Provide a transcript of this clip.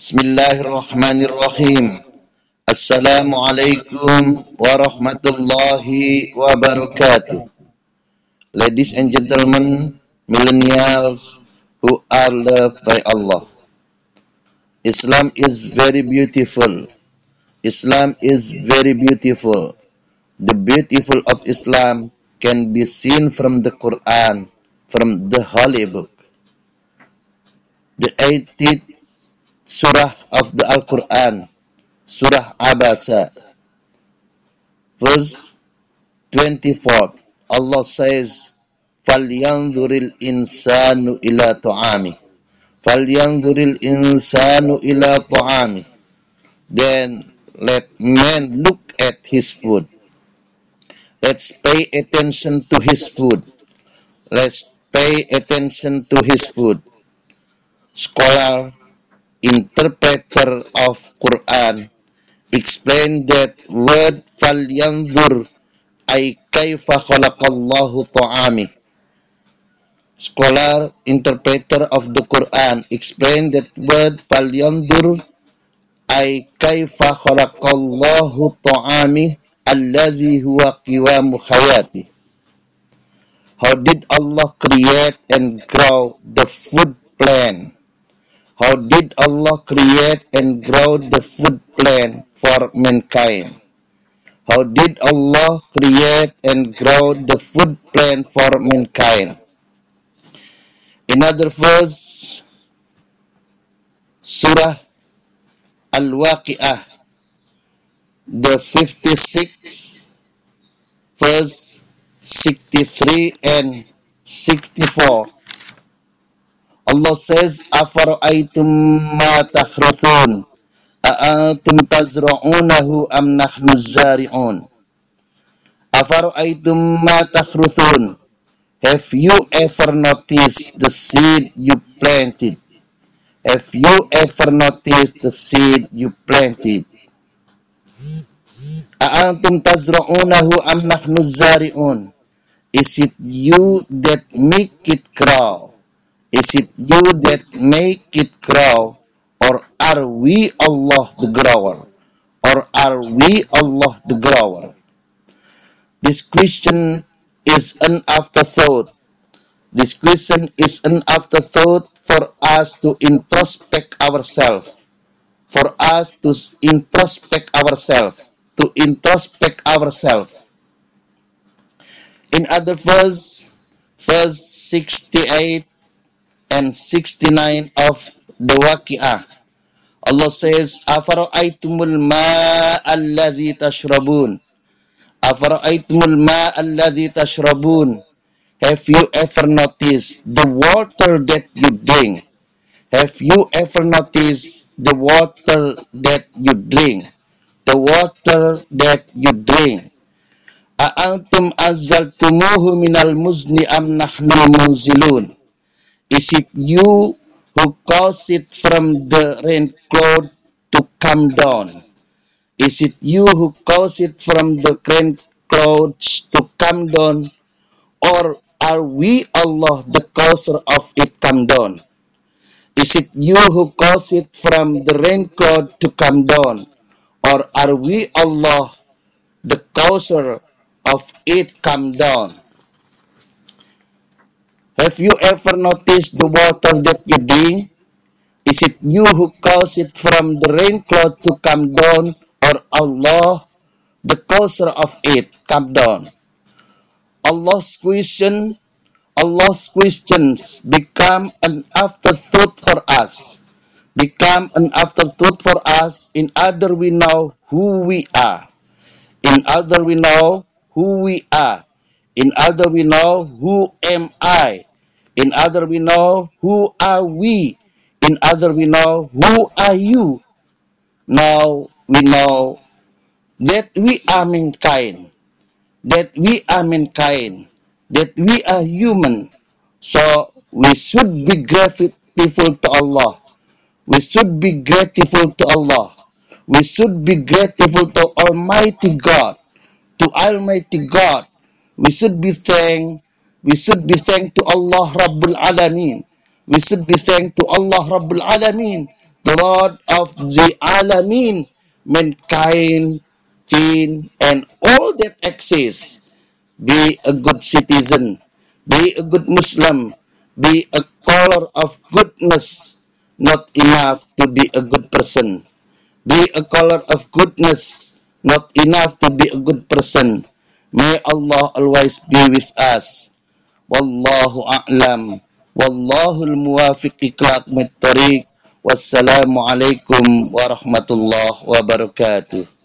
Bismillahirrahmanirrahim. Assalamualaikum warahmatullahi wabarakatuh. Ladies and gentlemen, millennials who are loved by Allah. Islam is very beautiful. Islam is very beautiful. The beautiful of Islam can be seen from the Quran, from the Holy Book. The 18th Surah of the Al-Quran, Surah Abasa, verse 24. Allah says, فَلْيَنْظُرِ الْإِنسَانُ إِلَى طَعَامِهِ فَلْيَنْظُرِ الْإِنسَانُ إِلَى طَعَامِهِ Then let man look at his food. Let's pay attention to his food. Let's pay attention to his food. Scholar, interpreter of Quran. Explained that word falyanzur ay kaifa khalaqallahu ta'ami scholar interpreter of the Quran explained that word falyanzur ay kaifa khalaqallahu ta'ami alladhi huwa qiwamu hayati. How did Allah create and grow the food plant? How did Allah create and grow the food plant for mankind? How did Allah create and grow the food plant for mankind? Another verse, Surah Al-Waqi'ah, the 56, verse 63 and 64. Allah says, أَفَرَأَيْتُم مَّا تَخْرُثُونَ أأنتم تزرعونه أم نحن الزارعون أفرأيتم ما تخرثون Have you ever noticed the seed you planted? Have you ever noticed the seed you planted? أأنتم تزرعونه أم نحن الزارعون Is it you that make it grow? Is it you that make it grow? Or are we Allah the grower? Or are we Allah the grower? This question is an afterthought. This question is an afterthought for us to introspect ourselves. For us to introspect ourselves. To introspect ourselves. In other verse, verse 68 and 69 of the Waqi'ah, Allah says, Afara'aytumul ma'a alladhi tashrabun. Afara'aytumul ma'a alladhi tashrabun. Have you ever noticed the water that you drink? Have you ever noticed the water that you drink? The water that you drink. A'antum azzaltumuhu minal muzni am nahnu munzilun. Is it you who caused it from the rain cloud to come down? Is it you who caused it from the rain clouds to come down? Or are we Allah the causer of it come down? Is it you who caused it from the rain cloud to come down? Or are we Allah the causer of it come down? Have you ever noticed the water that you drink? Is it you who caused it from the rain cloud to come down, or Allah, the causer of it, come down? Allah's question, Allah's questions become an afterthought for us. Become an afterthought for us. In other, we know who we are. In other, we know who we are. In other, we know who am I. In other, we know who are we. In other, we know who are you. Now we know that we are mankind. That we are mankind. That we are human. So we should be grateful to Allah. We should be grateful to Allah. We should be grateful to Almighty God. To Almighty God. We should be thankful we should be thankful to Allah Rabbul Alameen. We should be thankful to Allah Rabbul Alameen the Lord of the Alamin, mankind, jinn, and all that exists. Be a good citizen, be a good Muslim, be a color of goodness, not enough to be a good person. Be a color of goodness, not enough to be a good person. May Allah always be with us. Wallahu a'lam. Wallahul muwafiq ila aqwamit thariq. Wassalamualaikum warahmatullahi wabarakatuh.